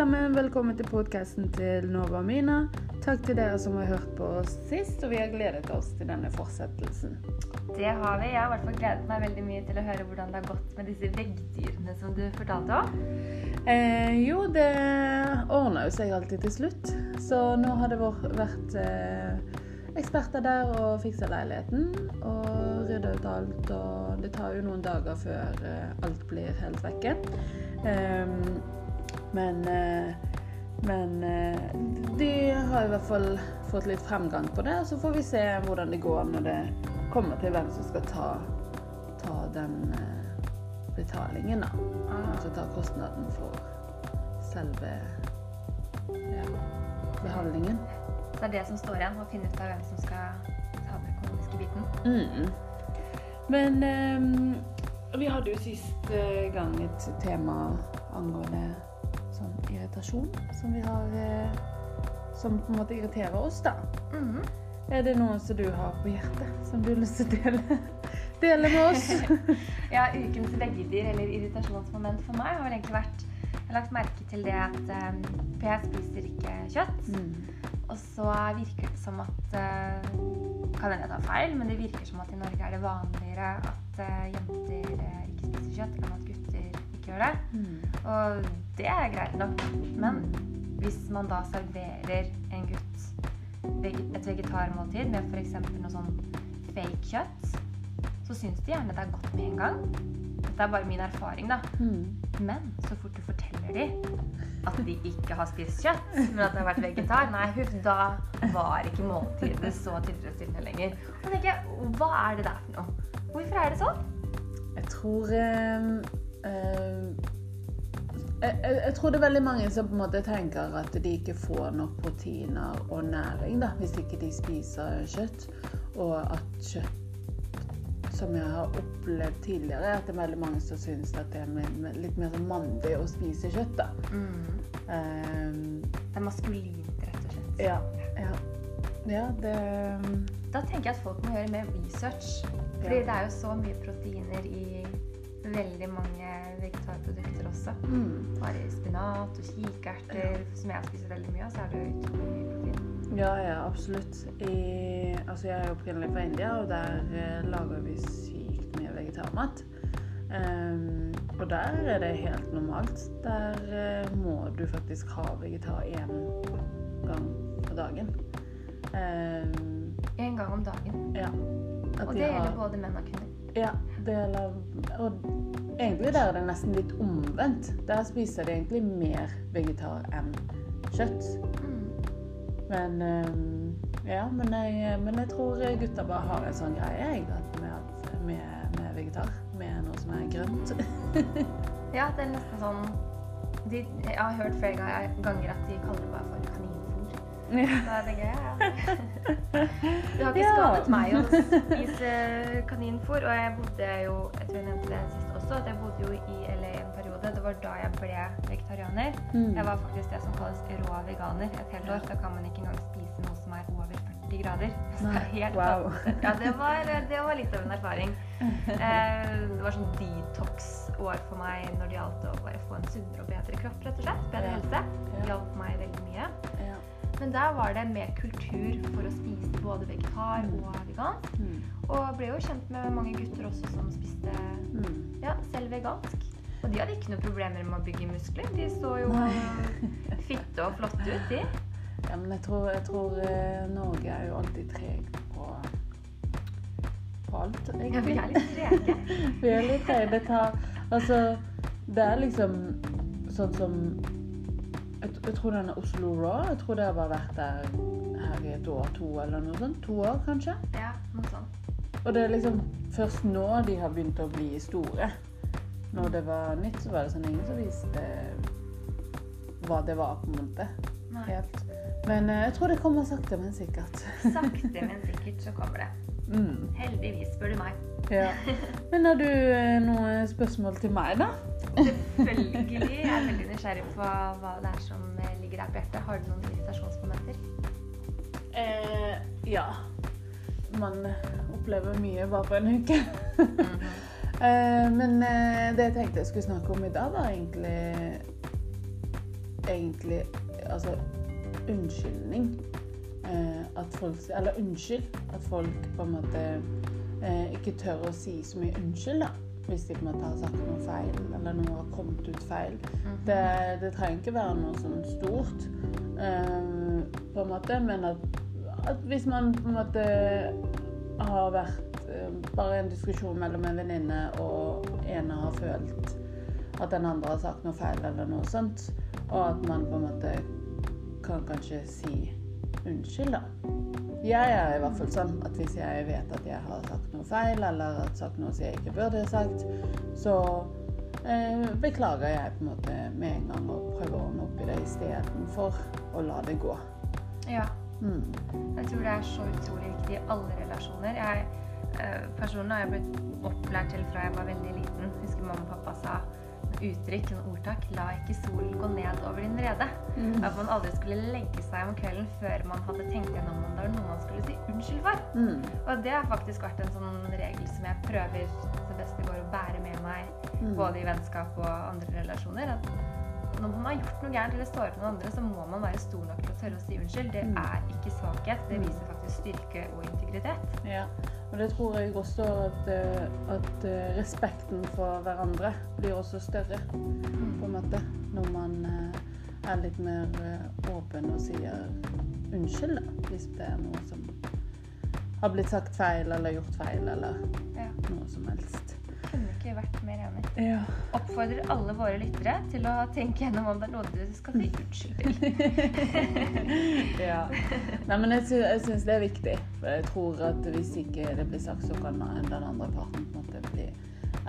sammen, velkommen til podkasten til Nova Mina. Takk til dere som har hørt på oss sist, og vi har gledet oss til denne fortsettelsen. Det har vi. Jeg har i hvert fall gledet meg veldig mye til å høre hvordan det har gått med disse veggdyrene som du fortalte om. Eh, jo, det ordner jo seg alltid til slutt. Så nå har det vært eh, eksperter der og fiksa leiligheten og rydda ut alt. Og det tar jo noen dager før eh, alt blir helt vekke. Um, men eh, men eh, de har i hvert fall fått litt fremgang på det. Så får vi se hvordan det går når det kommer til hvem som skal ta, ta den eh, betalingen, da. Ah. Altså ta kostnaden for selve ja, behandlingen. Så det er det som står igjen, å finne ut av hvem som skal ta den økonomiske biten. Mm. Men um, vi hadde jo sist gang et tema angående sånn irritasjon som vi har eh, Som på en måte irriterer oss, da. Mm -hmm. Er det noe som du har på hjertet, som du har lyst til å dele, dele med oss? ja, ukens veggdyr eller irritasjonsmoment for meg har vel egentlig vært Jeg har lagt merke til det at um, For jeg spiser ikke kjøtt. Mm. Og så virker det som at uh, Kan hende jeg tar feil, men det virker som at i Norge er det vanligere at uh, jenter uh, ikke spiser kjøtt enn at gutter ikke gjør det. Mm. Og det er greit nok. Men hvis man da serverer en gutt et vegetarmåltid med f.eks. noe sånn fake kjøtt, så syns de gjerne det er godt med en gang. Dette er bare min erfaring, da. Mm. Men så fort du forteller de at de ikke har spist kjøtt, men at det har vært vegetar, nei, huff, da var ikke måltidet så tilfredsstillende lenger. Og da tenker jeg, hva er det der for noe? Hvorfor er det sånn? Jeg tror øh, øh jeg, jeg, tror det er veldig mange som på en måte tenker at de ikke får nok proteiner og næring da, hvis ikke de spiser kjøtt. Og at kjøtt Som jeg har opplevd tidligere, at det er veldig mange som syns at det er litt mer mandig å spise kjøtt. da. Mm. Um, det er maskulint, rett og slett. Ja. ja. ja det Da tenker jeg at folk må gjøre mer research. Fordi ja. det er jo så mye proteiner i veldig mange vegetarprodukter også. Mm. Bare spinat og kikerter, som jeg spiser veldig mye av, så er det utrolig mye protein. Ja, ja, absolutt. I, altså, jeg er opprinnelig fra India, og der eh, lager vi sykt mye vegetarmat. Um, og der er det helt normalt. Der eh, må du faktisk ha vegetar én gang på dagen. Um, en gang om dagen. Ja. og det gjelder både menn og kvinner. Ja, gjelder Og egentlig der er det nesten litt omvendt. Der spiser de egentlig mer vegetar enn kjøtt. Men um, Ja, men jeg, men jeg, tror gutta bare har en sånn greie jeg, med, med, med, vegetar. Med noe som er grønt. ja, det er nesten sånn de, Jeg har hørt flere ganger at de kaller det bare for. Da er det gøy, ja. Det har ikke ja. skadet meg å spise kaninfôr. Og jeg bodde jo jeg tror jeg nevnte det sist også, at jeg bodde jo i LA en periode. Det var da jeg ble vegetarianer. Mm. Jeg var faktisk det som kalles rå veganer et helt år. Da kan man ikke engang spise noe som er over 40 grader. wow. Ja, det var, det var, litt av en erfaring. Eh, det var sånn detox-år for meg når det gjaldt å bare få en sunnere og bedre kropp, rett og slett. Bedre helse. Det hjalp meg veldig mye. Men der var det mer kultur for å spise både vegetar og vegansk. Mm. Og ble jo kjent med mange gutter også som spiste mm. ja, selv vegansk. Og de hadde ikke noen problemer med å bygge muskler. De så jo fitte og flotte ut, de. Ja, men jeg tror, jeg tror eh, Norge er jo alltid treg på, på alt, egentlig. Ja, vi er litt trege. vi er litt trege. Det tar Altså, det er liksom sånn som jeg, jeg, tror den er Oslo Raw. Jeg tror det har bare vært der her i et år, to eller noe sånt. To år, kanskje. Ja, noe sånt. Og det er liksom først nå de har begynt å bli store. Når det var nytt, så var det sånn ingen som viste hva det var, på en måte. Helt. Men uh, jeg tror det kommer sakte, men sikkert. sakte, men sikkert så kommer det. Mm. Heldigvis, spør du meg. Ja. Men har du uh, noen spørsmål til meg, da? Selvfølgelig. Jeg er veldig nysgjerrig på hva det er som eh, ligger deg på hjertet. Har du noen irritasjonsmomenter? Eh, ja. Man opplever mye bare på en uke. Mm -hmm. eh, men eh, det jeg tenkte jeg skulle snakke om i dag, var egentlig egentlig Altså unnskyldning. Eh, at folk Eller unnskyld. At folk på en måte eh, ikke tør å si så mye unnskyld, da. Hvis de på en måte har sagt noe feil, eller noe har kommet ut feil. Det, det trenger ikke være noe sånn stort, eh, på en måte, men at, at hvis man på en måte har vært bare en diskusjon mellom en venninne, og ene har følt at den andre har sagt noe feil, eller noe sånt, og at man på en måte kan kanskje si unnskyld, da. Jeg er i hvert fall sånn at hvis jeg vet at jeg har sagt noe feil, eller har sagt noe som jeg ikke burde sagt, så eh, beklager jeg på en måte med en gang og prøver å ordne opp i det istedenfor å la det gå. Ja. Mm. Jeg tror det er så utrolig viktig i alle relasjoner. Jeg, eh, personlig har jeg blitt opplært til fra jeg var veldig liten. Husker mamma og pappa sa uttrykk, en ordtak 'la ikke solen gå ned over din vrede'. Mm. At man aldri skulle legge seg om kvelden før man hadde tenkt gjennom om det var noe man skulle si unnskyld for. Mm. Og det har faktisk vært en sånn regel som jeg prøver det beste går å bære med meg, Mm. både i vennskap og andre relasjoner. At når man har gjort noe gærent eller står på noen andre, så må man være stor nok til å tørre å si unnskyld. Det Mm. er ikke svakhet, det viser faktisk styrke og integritet. Ja, og det tror jeg også at, eh, at eh, respekten for hverandre blir også større, på en måte, når man eh, er litt mer åpen og sier unnskyld, da, hvis det er noe som har blitt sagt feil eller gjort feil, eller Ja. noe som helst. Kunne ikke vært mer enig. Ja. Oppfordrer alle våre lyttere til å tenke gjennom om det er noe du skal si unnskyld til. ja. Nei, men jeg, sy jeg syns det er viktig. For jeg tror at hvis ikke det blir sagt, så kan den andre parten på en måte bli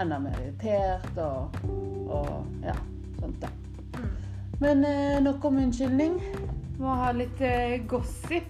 enda mer irritert og, og ja, sånt da. Mm. Men eh, nok om unnskyldning. Må ha litt eh, gossip.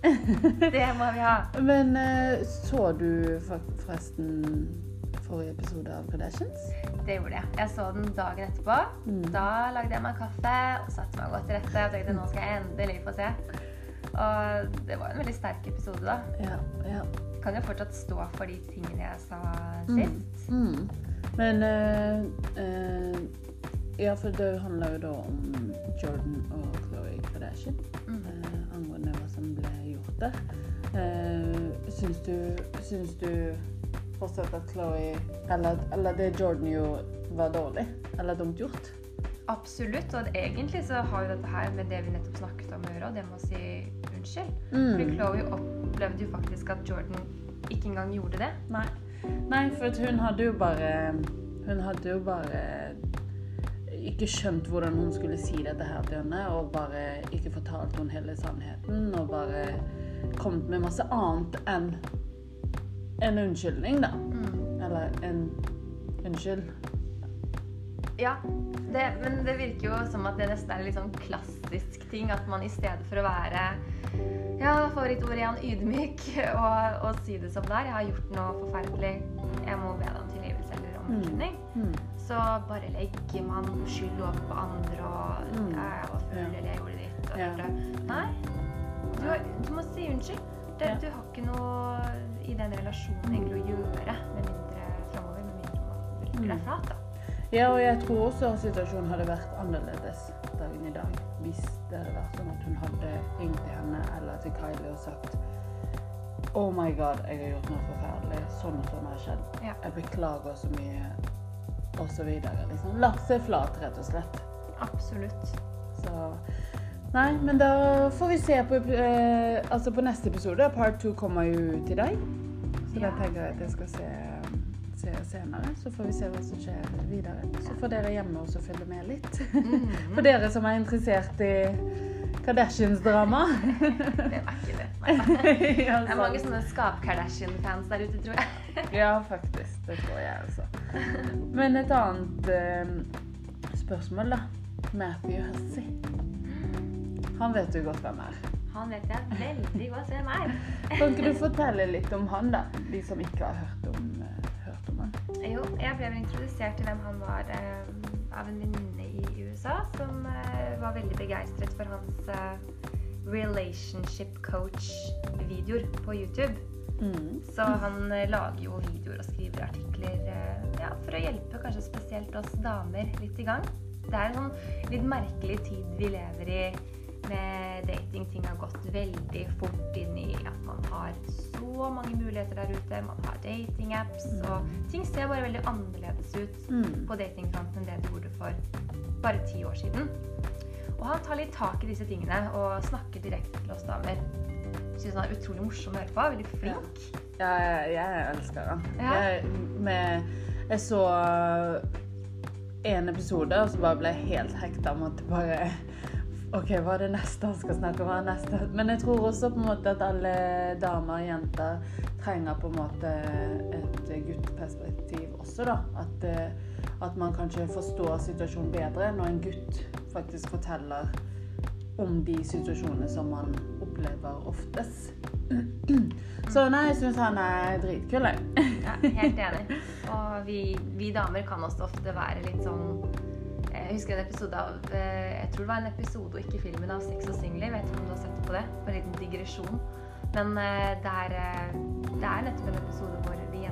Det må vi ha. Men eh, så du for- forresten forrige episode av Kardashians? Det gjorde jeg. Jeg så den dagen etterpå. Mm. Da lagde jeg meg kaffe og satte meg godt til rette og tenkte nå skal jeg endelig få se. Og det var en veldig sterk episode, da. Ja. ja. Kan jo fortsatt stå for de tingene jeg sa Mm. sist. Mm. Men eh, eh, Ja, for det handler jo da om Jordan og Khloe Kardashian. Mm. eh, angående hva som ble gjort der. Uh, syns, du, syns du fortsatt at Chloé eller, eller det Jordan gjorde, var dårlig? Eller dumt gjort? Absolutt. Og egentlig så har jo dette her med det vi nettopp snakket om å gjøre, og det med å si unnskyld. Mm. Fordi Chloé opplevde jo faktisk at Jordan ikke engang gjorde det. Nei. Nei, for hun hadde jo bare Hun hadde jo bare ikke skjønt hvordan hun skulle si dette her til henne, og bare ikke fortalt henne hele sannheten, og bare kommet med masse annet enn en unnskyldning, da. Mm. Eller en unnskyld. Ja, det, men det virker jo som at det nesten er en litt sånn klassisk ting. At man i stedet for å være Ja, favorittordet igjen ydmyk og, og si det som det er. Jeg har gjort noe forferdelig. Jeg må be deg om tilgivelse eller om unnskyldning. Mm. Så bare legger man skyld over på andre og Mm. ja, jeg var full, eller jeg gjorde ditt. Og Ja. Nei. Du, har, du må si unnskyld. Det, Ja. Du har ikke noe i den relasjonen egentlig å gjøre med mindre framover. Med mindre man legger deg Mm. flat, da. Ja, og jeg tror også situasjonen hadde vært annerledes dagen i dag hvis det hadde vært sånn at hun hadde ringt til henne eller til Kylie og sagt Oh my god, jeg har gjort noe forferdelig. Sånn og sånn har skjedd. Ja. Jeg beklager så mye. Og så videre. Liksom. Lagt seg flat, rett og slett. Absolutt. Så Nei, men da får vi se på eh, Altså på neste episode. Part two kommer jo til i dag. Så da tenker jeg at jeg skal se, se senere. Så får vi se hva som skjer videre. Så får dere hjemme også følge med litt. Mhm. For dere som er interessert i Kardashians-drama. Det er ikke det. Det er mange sånne Skap-Kardashian-fans der ute, tror jeg. ja, faktisk. Det tror jeg også. Men et annet eh, spørsmål, da. Matthew Hussey. Han vet du godt hvem er. Han vet jeg veldig godt hvem er. Kan ikke du fortelle litt om han, da? De som ikke har hørt om, uh, hørt om han. Jo, jeg ble vel introdusert til hvem han var uh, av en venninne i USA som uh, var veldig begeistret for hans relationship coach-videoer på YouTube. Mm. Så han lager jo videoer og skriver artikler ja, for å hjelpe kanskje spesielt oss damer litt i gang. Det er en sånn litt merkelig tid vi lever i med dating. Ting har gått veldig fort inn i at man har så mange muligheter der ute. Man har datingapps, Mm. og ting ser bare veldig annerledes ut Mm. på datingfronten enn det det gjorde for bare ti år siden. Og han tar litt tak i disse tingene og snakker direkte til oss damer. Syns han er utrolig morsom å høre på. Veldig flink. Ja, jeg, jeg elsker han. Ja. Jeg, med, jeg så en episode, og så bare ble jeg helt hekta om at det bare OK, hva er det neste han skal snakke om? Hva er neste? Men jeg tror også på en måte at alle damer og jenter trenger på en måte et gutteperspektiv også, da. At, eh, at man kanskje forstår situasjonen bedre når en gutt faktisk forteller om de situasjonene som man opplever oftest. Så nei, jeg syns han er dritkul, jeg. Ja, helt enig. Og vi, vi damer kan også ofte være litt sånn Jeg husker en episode av eh, Jeg tror det var en episode og ikke filmen av Sex og singler. Vet ikke om du har sett på det? På en liten digresjon. Men eh, det, er, eh, det er nettopp en episode hvor, vi,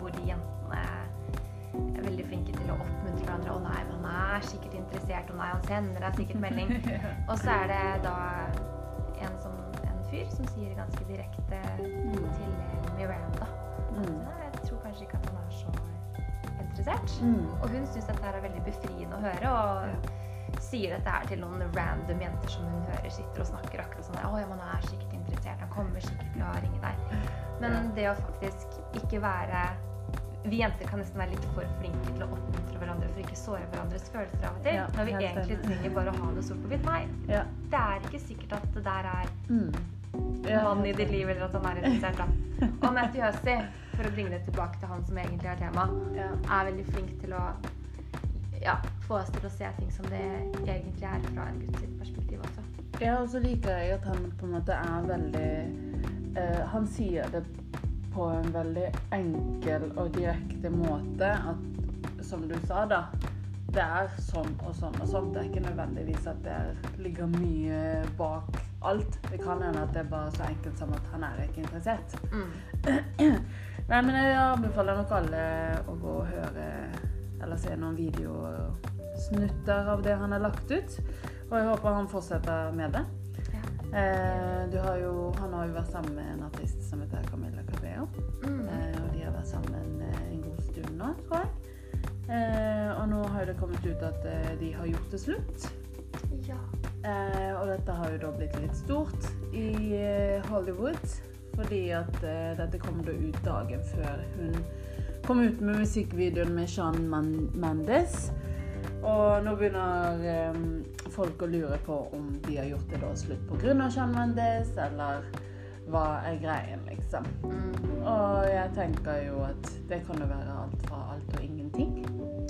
hvor de jentene er veldig flinke til å oppmuntre hverandre. 'Å nei, men han er sikkert interessert. Å nei, han sender deg sikkert melding.' Og så er det da en, som, en fyr som sier ganske direkte til eh, Miranda interessert. Mm. Og hun syns dette er veldig befriende å høre, og sier dette her til noen random jenter som hun hører sitter og snakker akkurat sånn Å ja, man er sikkert interessert, han kommer sikkert til å ringe deg. Men det å faktisk ikke være Vi jenter kan nesten være litt for flinke til å oppmuntre hverandre for ikke såre hverandres følelser av og til. Ja, når vi egentlig trenger bare å ha det sort på hvitt. Nei, Ja. det er ikke sikkert at det der er Mm. Ja, mannen i ditt liv, eller at han er interessert, da. Og Matthew Hussey, for å bringe det tilbake til han som egentlig er tema, Ja. er veldig flink til å ja, få oss til å se ting som det egentlig er fra en sitt perspektiv også. Ja, og så liker jeg at han på en måte er veldig uh, Han sier det på en veldig enkel og direkte måte at Som du sa, da. Det er sånn og sånn og sånn. Det er ikke nødvendigvis at det er- ligger mye bak alt. Det kan hende at det er bare så enkelt som at han er ikke interessert. Mm. Nei, men jeg anbefaler nok alle å gå og høre eller se noen videosnutter av det han har lagt ut. Og jeg håper han fortsetter med det. Ja. Eh, du har jo, han har jo vært sammen med en artist som heter Camilla Cabello. Mm. Eh, og de har vært sammen eh, en god stund nå, tror jeg. Eh, og nå har det kommet ut at eh, de har gjort det slutt. Ja. Eh, og dette har jo da blitt litt stort i Hollywood. Fordi at eh, dette kom da ut dagen før hun kom ut med musikkvideoen med Sean Mendes. Og nå begynner eh, folk å lure på om de har gjort det da slutt pga. Sean Mendes, eller hva er greien, liksom. Mm. Og jeg tenker jo at det kan jo være alt fra alt og ingenting.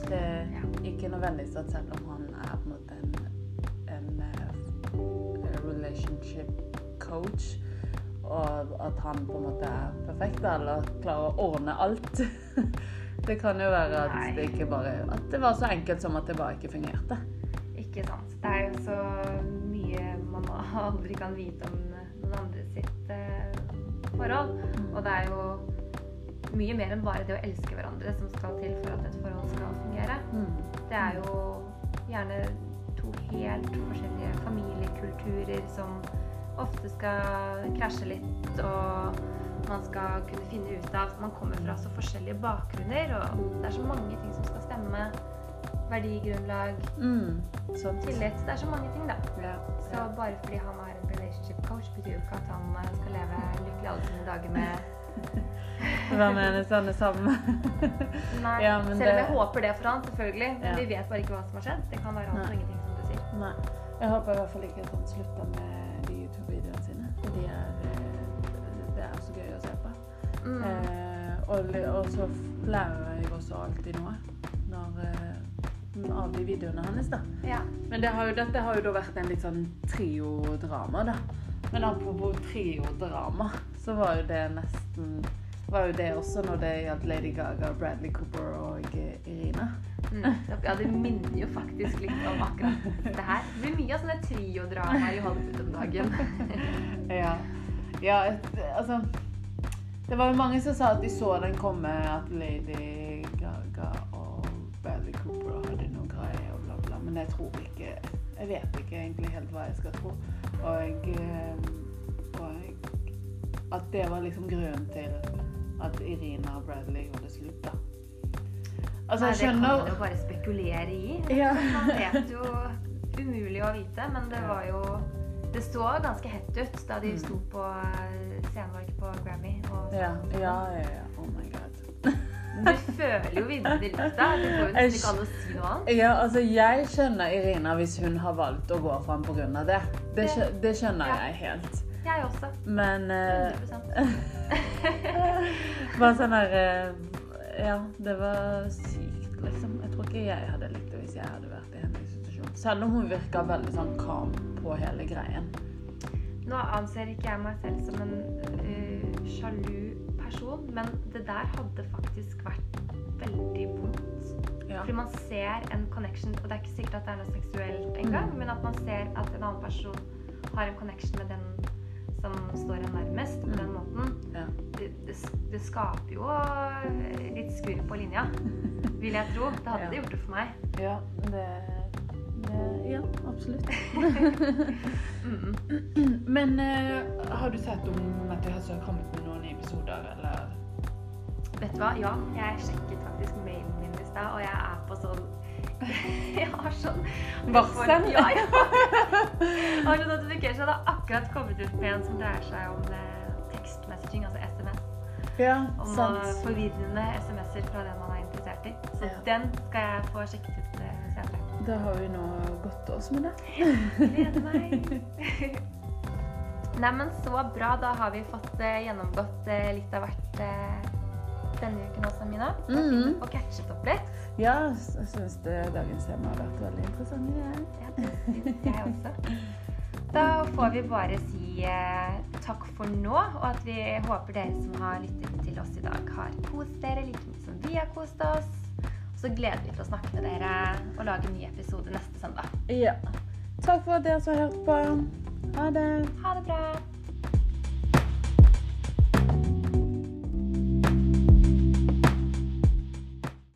Det er Ja. ikke nødvendigvis at selv om han er på en måte en, en en relationship coach, og at han på en måte er perfekt eller klarer å ordne alt. Det kan jo være at Nei. det ikke bare At det var så enkelt som at det bare ikke fungerte. Ikke sant. Det er jo så mye man aldri kan vite om noen andre sitt eh, forhold. Og det er jo mye mer enn bare det å elske hverandre som skal til for at et forhold skal fungere. Mm. Det er jo gjerne to helt forskjellige familiekulturer som ofte skal krasje litt, og man skal kunne finne ut av Man kommer fra så forskjellige bakgrunner, og det er så mange ting som skal stemme. Verdigrunnlag, Mm. Tillit. Det er så mange ting, da. Ja. Så bare fordi han er en relationship coach, betyr jo ikke at han eh, skal leve lykkelig alle sine dager med Hva mener du? Sånne sammen? Nei, Ja, men selv om jeg det- håper det for han, selvfølgelig. Men Ja. vi vet bare ikke hva som har skjedd. Det kan være alt og ingenting, som du sier. Nei. Jeg håper i hvert fall ikke at han slutter med de YouTube-videoene sine. De er, eh, det er så gøy å se på. Mm. Eh, og, og så lærer jeg også alltid noe når, eh, av de videoene hans. da. Ja. Men det har jo, dette har jo da vært en litt sånn triodrama, da. Men apropos triodrama, så var jo det nesten var jo det også når det gjaldt Lady Gaga, Bradley Cooper og eh, Mm. Ja, det minner jo faktisk litt om akkurat det her. Det blir mye av sånne triodramaer i Hollywood om dagen. Ja. ja altså Det var jo mange som sa at de så den komme, at Lady Gaga og Bradley Cooper hadde noe greier og bla, bla. men jeg tror ikke Jeg vet ikke egentlig helt hva jeg skal tro. Og, eh, og at det var liksom grunnen til at Irina og Bradley gjorde slutt, da. Altså, Nei, jeg det kan skjønner man jo bare spekulere i. Ja. Man vet jo umulig å vite, men det var jo Det så ganske hett ut da de Mm. sto på eh, scenen på Grammy. Og Ja, ja, ja. ja. Oh my god. Du føler jo virkelig lukta. Du får jo nesten ikke an å si noe annet. Ja, altså jeg skjønner Irina hvis hun har valgt å gå fram pga. det. Det, det skjønner Ja. jeg helt. Jeg også. Men uh, 100 Bare sånn her eh, Ja, det var sykt, liksom. Jeg tror ikke jeg hadde likt det hvis jeg hadde vært i hennes situasjon. Selv om hun virka veldig sånn calm på hele greien. Nå anser ikke jeg meg selv som en uh, sjalu person, men det der hadde faktisk vært veldig vondt. Ja. Fordi man ser en connection, og det er ikke sikkert at det er noe seksuelt engang, Mm. men at man ser at en annen person har en connection med den som står en nærmest på den Mm. måten. Ja. Det, det, det skaper jo øh, litt skurr på linja, vil jeg tro. Det hadde Ja. det gjort det for meg. ja, det, det Ja, absolutt. Mm. Men uh, har du sett om at det har kommet med noen episoder, eller? Vet du hva? Ja, jeg sjekket faktisk mailen min i stad, og jeg er på sånn Jeg har sånn Varsel? Ja, ja. Jeg har sånn notification. Det har akkurat kommet ut med en som dreier seg om eh, tekstmessaging, altså SMS. Ja, Om sant. forvirrende SMS-er fra den man er interessert i. Så Ja. den skal jeg få sjekket ut eh, senere. Da har vi nå gått oss med det. Gleder meg. Neimen, så bra. Da har vi fått eh, gjennomgått litt av hvert denne uken også, Mina. Og Mhm. finner catchet opp litt. Ja, jeg syns dagens tema har vært veldig interessant. Ja. Ja, det syns jeg også. Da får vi bare si eh, takk for nå, og at vi håper dere som har lyttet til oss i dag, har kost dere like mye som vi har kost oss. Og så gleder vi til å snakke med dere og lage en ny episode neste søndag. ja. Takk for at dere som har hørt på. Ha det. Ha det bra!